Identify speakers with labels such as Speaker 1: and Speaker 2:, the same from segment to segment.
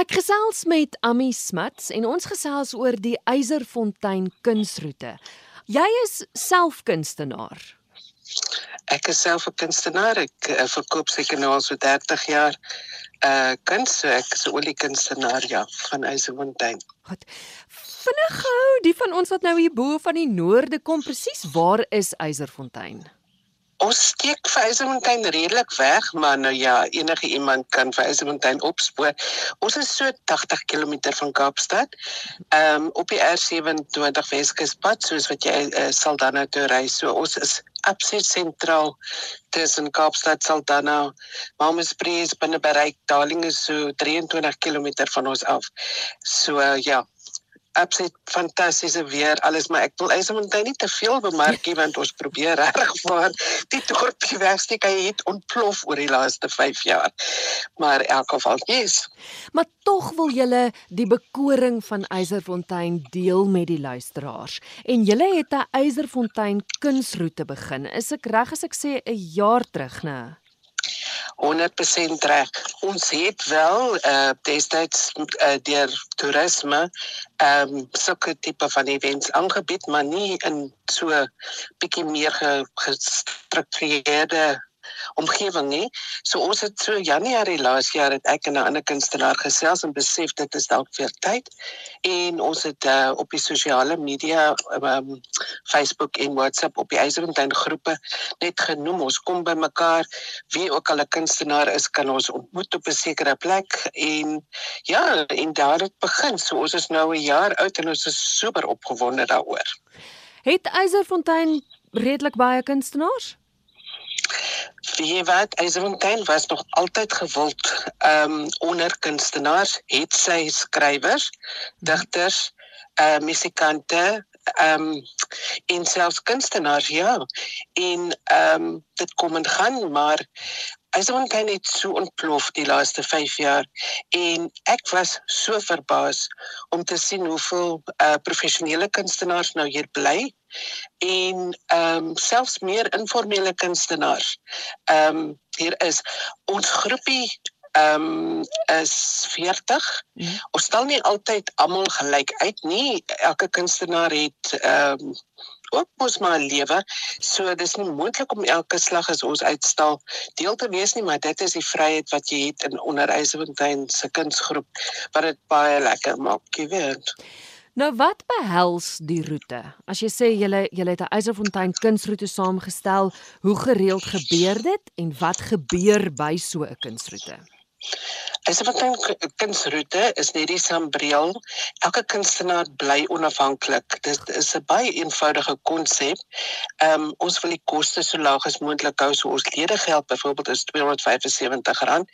Speaker 1: Ek gesels met Ami Smits en ons gesels oor die Eyserfontein kunsroete. Jy is self kunstenaar.
Speaker 2: Ek is self 'n kunstenaar. Ek uh, verkoop seker nou al so 30 jaar uh kuns. So ek is 'n oliekunstenaar ja van Eyserfontein.
Speaker 1: Goed. Vinnig gou, die van ons wat nou hier bo van die noorde kom, presies waar is Eyserfontein?
Speaker 2: Ons steek vir Eisenfontein redelik weg, maar nou ja, enige iemand kan vir Eisenfontein opspoor. Ons is so 80 km van Kaapstad. Ehm um, op die R27 Weskuspad, soos wat jy uh, sal dan nou toe ry. So ons is absoluut sentraal tussen Kaapstad Saldanha. Mamaspree is binne bereik. Darling is so 23 km van ons af. So uh, ja, absoluut fantastiese weer alles maar ek wil Eisenfontein nie te veel bemarkie want ons probeer reg maar die dorpie wegsteek hy het ontplof oor die laaste 5 jaar. Maar elk geval yes.
Speaker 1: Maar tog wil julle die bekoring van Eiserfontein deel met die luisteraars. En julle het 'n Eiserfontein kunsroete begin. Is ek reg as ek sê 'n jaar terug nê
Speaker 2: 100% reg. Ons het wel eh uh, destyds uh, deur toerisme ehm um, sulke tipe van events aangebied, maar nie in so bietjie meer gestruktureerde omgewing nie. So ons het so Januarie laas jaar het ek en 'n ander kunstenaar gesels en besef dit is dalk weer tyd en ons het uh, op die sosiale media um, Facebook en WhatsApp op die Eisenfontein groepe net genoem ons kom by mekaar wie ook al 'n kunstenaar is kan ons ontmoet op 'n sekere plek en ja en daar het begin. So ons is nou 'n jaar oud en ons is super opgewonde daaroor.
Speaker 1: Het Eisenfontein redelik baie kunstenaars?
Speaker 2: Wie wat Eisenfontein was nog altyd gewild um onder kunstenaars, het sy skrywers, digters, uh musikante, um en selfs kunstenaars ja. En um dit kom en gaan, maar Eisenfontein het so ontplof die laaste 5 jaar en ek was so verbaas om te sien hoeveel uh professionele kunstenaars nou hier bly en ehm um, selfs meer informele kunstenaars. Ehm um, hier is ons groepie ehm um, is 40. Mm. Ons stel nie altyd almal gelyk uit nie. Elke kunstenaar het ehm um, ook mos maar lewe. So dis nie moontlik om elke slag as ons uitstal deel te wees nie, maar dit is die vryheid wat jy het in onderwysfontein se kunsgroep wat dit baie lekker maak, jy weet.
Speaker 1: Nou wat behels die roete? As jy sê jy jy het 'n Eiserfontein kunsroete saamgestel, hoe gereeld gebeur dit en wat gebeur by so 'n kunsroete?
Speaker 2: Eiserfontein kunsroete is net die sambreel. Elke kunstenaar bly onafhanklik. Dit is 'n baie eenvoudige konsep. Ehm um, ons wil die koste so laag as moontlik hou. So ons ledegeld byvoorbeeld is R275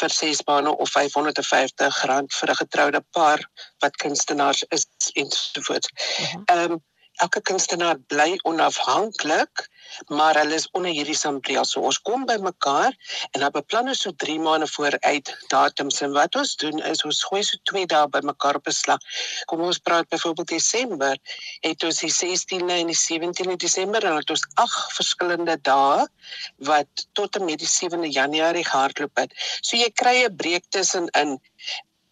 Speaker 2: vir 6 maande of R550 vir 'n getroude paar wat kunstenaars is en so voort. Mhm. Ehm um, elke kunstenaar bly onafhanklik, maar hulle is onder hierdie sambreel. So ons kom by mekaar en dan beplan ons so 3 maande vooruit datums en wat ons doen is ons gooi so 2 dae by mekaar op 'n slag. Kom ons praat byvoorbeeld Desember, het ons die 16de en die 17de Desember en het ons ag verskillende dae wat tot en met die 7de Januarie gehardloop het. So jy kry 'n breek tussenin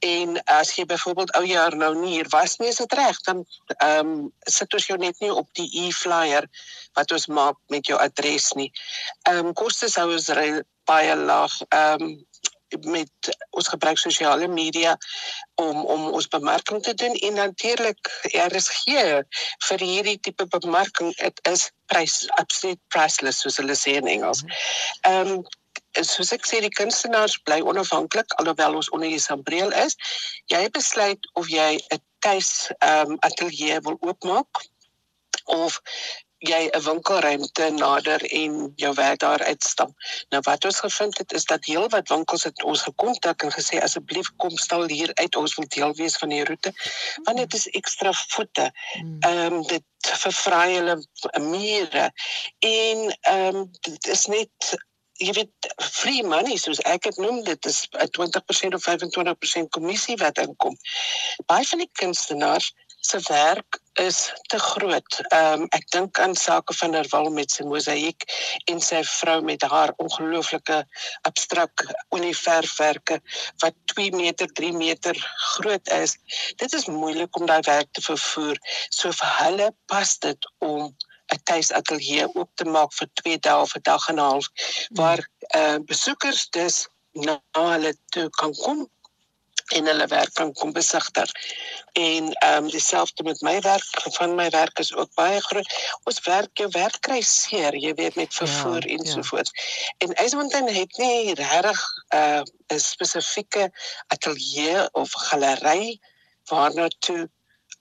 Speaker 2: En as jy byvoorbeeld ou jaar nou nie hier was nie, is dit reg, dan ehm um, sit ons jou net nie op die e-flyer wat ons maak met jou adres nie. Ehm um, kostes hou ons baie laag. Ehm um, met ons gebruik sosiale media om om ons bemarking te doen en natuurlik RSG vir hierdie tipe bemarking dit is prys absoluut priceless soos hulle sê in Engels. Ehm um, soos ek sê die kunstenaars bly onafhanklik alhoewel ons onder die sambreel is. Jy besluit of jy 'n tuis ehm um, ateljee wil oopmaak of jy 'n winkelruimte nader en jou werk daar uitstam. Nou wat ons gevind het is dat heelwat winkels het ons gekontak en gesê asseblief kom stal hier uit ons wil deel wees van die roete want dit is ekstra voete. Hmm. Ehm um, dit vervraai hulle mure en ehm um, dit is net jy weet free money soos ek dit noem dit is 'n 20% of 25% kommissie wat inkom. Baie van die kunstenaars se werk is te groot. Ehm um, ek dink aan sake van der Walt met sy mosaïek en sy vrou met haar ongelooflike abstrakt olieverfwerke wat 2 meter, 3 meter groot is. Dit is moeilik om daai werk te vervoer. So vir hulle pas dit om 'n tuisateljee oop te maak vir 2 dae of 'n dag en 'n half waar eh uh, besoekers dus na hulle toe kan kom en hulle werk kan kom besigtig. En ehm um, dieselfde met my werk, van my werk is ook baie groot. Ons werk jou werk kry seer, jy weet met vervoer ja, en ja. so voort. En Eisenfontein het nie regtig uh, 'n spesifieke ateljee of galery waarna toe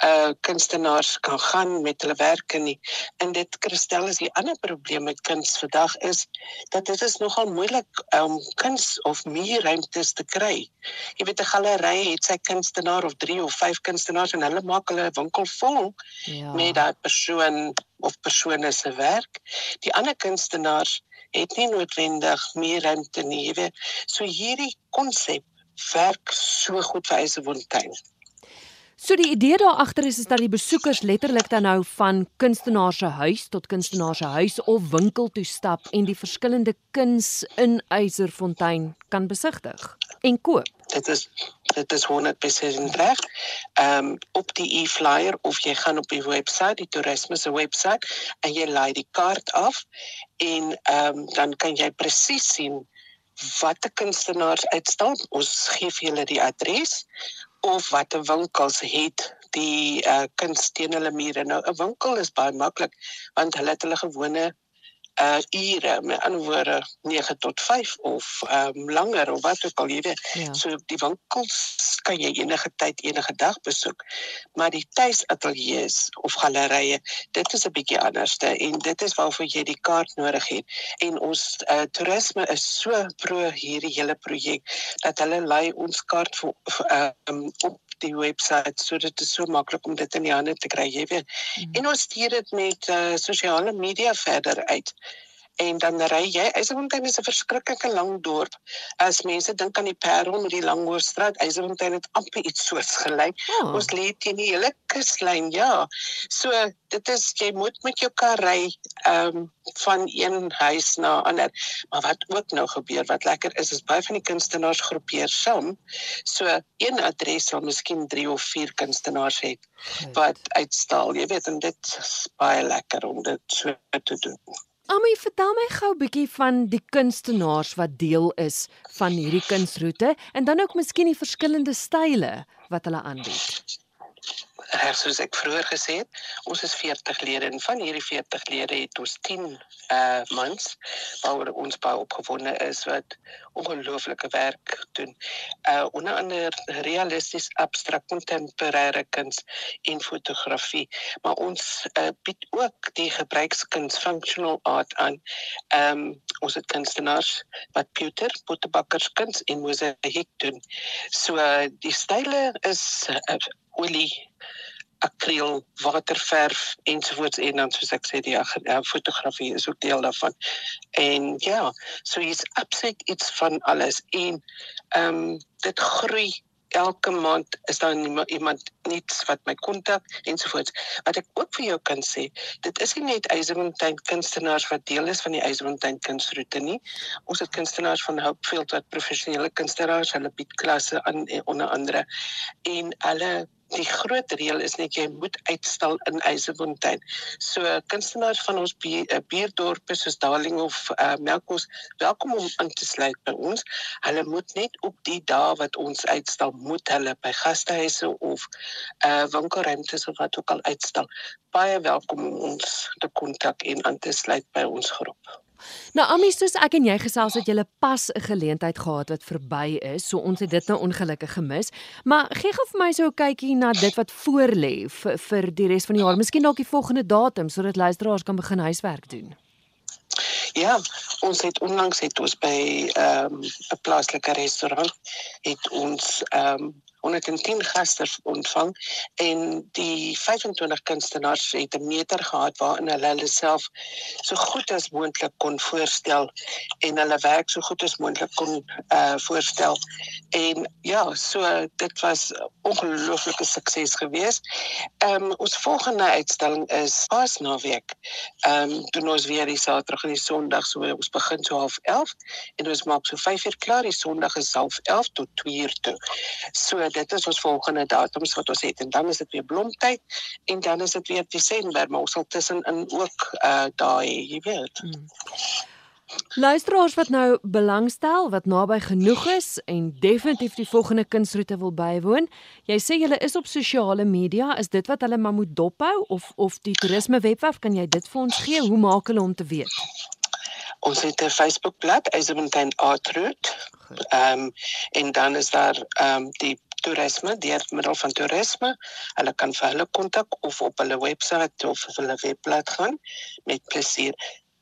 Speaker 2: uh kunstenaars kan gaan met hulle werke nie. En dit kristel is die ander probleem met kuns vandag is dat dit is nogal moeilik om um, kuns of meer ruimtes te kry. Jy weet 'n galery het sy kunstenaar of 3 of 5 kunstenaars en hulle maak hulle winkel vol ja. met daai persoon of persone se werk. Die ander kunstenaars het nie noodwendig meer ruimte nie, jy weet. So hierdie konsep werk so goed vir Eisenfontein.
Speaker 1: So die idee daar agter is is dat die besoekers letterlik dan nou van kunstenaar se huis tot kunstenaar se huis of winkel toe stap en die verskillende kuns in Eiserfontein kan besigtig en koop.
Speaker 2: Dit is dit is 100% reg. Ehm um, op die e-flyer of jy gaan op die webwerf, die toerisme se webwerf en jy laai die kaart af en ehm um, dan kan jy presies sien watter kunstenaars uitstal. Ons gee vir julle die adres of watter winkels het die uh, kuns teen hulle mure. Nou 'n winkel is baie maklik want hulle het hulle gewone uh ure met ander woorde 9 tot 5 of um langer of wat ook al jy weet. Ja. So die winkels kan jy enige tyd enige dag besoek. Maar die tuisateljee's of gallerye, dit is 'n bietjie anderste en dit is waarvoor jy die kaart nodig het. En ons uh toerisme is so pro hierdie hele projek dat hulle lei ons kaart vir um op die webwerf sodat dit so maklik om dit in die hande te kry, jy weet. Mm. En ons stuur dit met uh, sosiale media verder uit en dan ry jy Eisenfontein is 'n verskriklike lang dorp. As mense dink aan die Parel met die Langhoorstraat, Eisenfontein het amper iets soos gelyk. Oh. Ons lê teen die hele kuslyn, ja. So dit is jy moet met jou kar ry ehm um, van een huis na ander. Maar wat ook nou gebeur wat lekker is is baie van die kunstenaars groepeer saam. So een adres sal miskien 3 of 4 kunstenaars hê wat uitstal. Jy weet en dit is baie lekker om dit so te doen.
Speaker 1: Ami, vertel my gou 'n bietjie van die kunstenaars wat deel is van hierdie kunsroete en dan ook miskien die verskillende style wat hulle aanbied
Speaker 2: reg soos ek vroeër gesê het, ons is 40 lede en van hierdie 40 lede het ons 10 uh mans waaroor ons baie opgewonde is wat ongelooflike werk doen. Uh onder andere realisties abstrakt kontemporêre kuns en fotografie, maar ons uh bied ook die gebruikskuns functional art aan. Ehm um, ons het kunstenaars wat pewter, pottebakkers kuns en mosaïek doen. So uh, die style is uh, olie akriel, waterverf ensovoorts en dan soos ek sê die uh, fotografie is ook deel daarvan. En ja, so is absoluut iets van alles en ehm um, dit groei elke maand is daar iemand niets wat my kontak ensovoorts. Wat ek ook vir jou kan sê, dit is nie net Eisenfontein kunstenaars wat deel is van die Eisenfontein kunstroete nie. Ons het kunstenaars van Hopefield wat professionele kunstenaars, hulle bied klasse aan eh, onder andere en hulle die groot reël is net jy moet uitstal in Eisenfontein. So kunstenaars van ons eh, buurdorpe soos Darling of uh, Melkbos welkom om aan te sluit by ons. Hulle moet net op die dae wat ons uitstal moet hulle by gastehuise of uh winkelruimtes of wat ook al uitstal. Baie welkom om ons te kontak en aan te sluit by ons groep.
Speaker 1: Nou Ami, soos ek en jy gesels het, jy pas 'n geleentheid gehad wat verby is, so ons het dit nou ongelukkig gemis. Maar gee gou vir my so 'n kykie na dit wat voorlê vir vir die res van die jaar. Miskien dalk die volgende datum sodat luisteraars kan begin huiswerk doen.
Speaker 2: Ja, ons het onlangs het ons by ehm um, 'n plaaslike restaurant het ons ehm um, 110 gaste ontvang en die 25 kunstenaars het 'n meter gehad waarin hulle hulle self so goed as moontlik kon voorstel en hulle werk so goed as moontlik kon uh voorstel. En ja, so dit was ongelooflike sukses geweest. Ehm um, ons volgende uitstalling is Paasnaweek. Ehm um, doen ons weer die Saterdag en die Sondag so ons begin so half 11 en ons maak so 5 uur klaar. Die Sondag is half 11 tot 2 uur toe. So dit is ons volgende datums wat ons het en dan is dit weer blomtyd en dan is dit weer Desember maar ons sal tussenin ook uh daai jy weet. Hmm.
Speaker 1: Luisteraars wat nou belangstel, wat naby genoeg is en definitief die volgende kunsroete wil bywoon. Jy sê jy is op sosiale media, is dit wat hulle maar moet dophou of of die toerisme webwerf kan jy dit vir ons gee? Hoe maak hulle om te weet?
Speaker 2: Ons het 'n Facebookblad, Eisenstein Art Route. Ehm um, en dan is daar ehm um, die toerisme deur middel van toerisme. Hulle kan vir hulle kontak of op hulle webwerf of op hulle webblad gaan met plesier.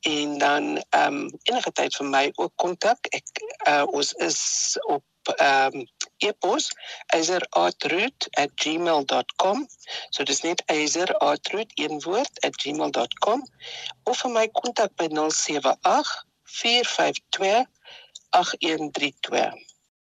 Speaker 2: En dan ehm um, enige tyd vir my ook kontak. Ek uh, ons is op ehm um, e-pos eiserartroot@gmail.com. So dis net eiserartroot een woord @gmail.com of vir my kontak by 078 452 8132.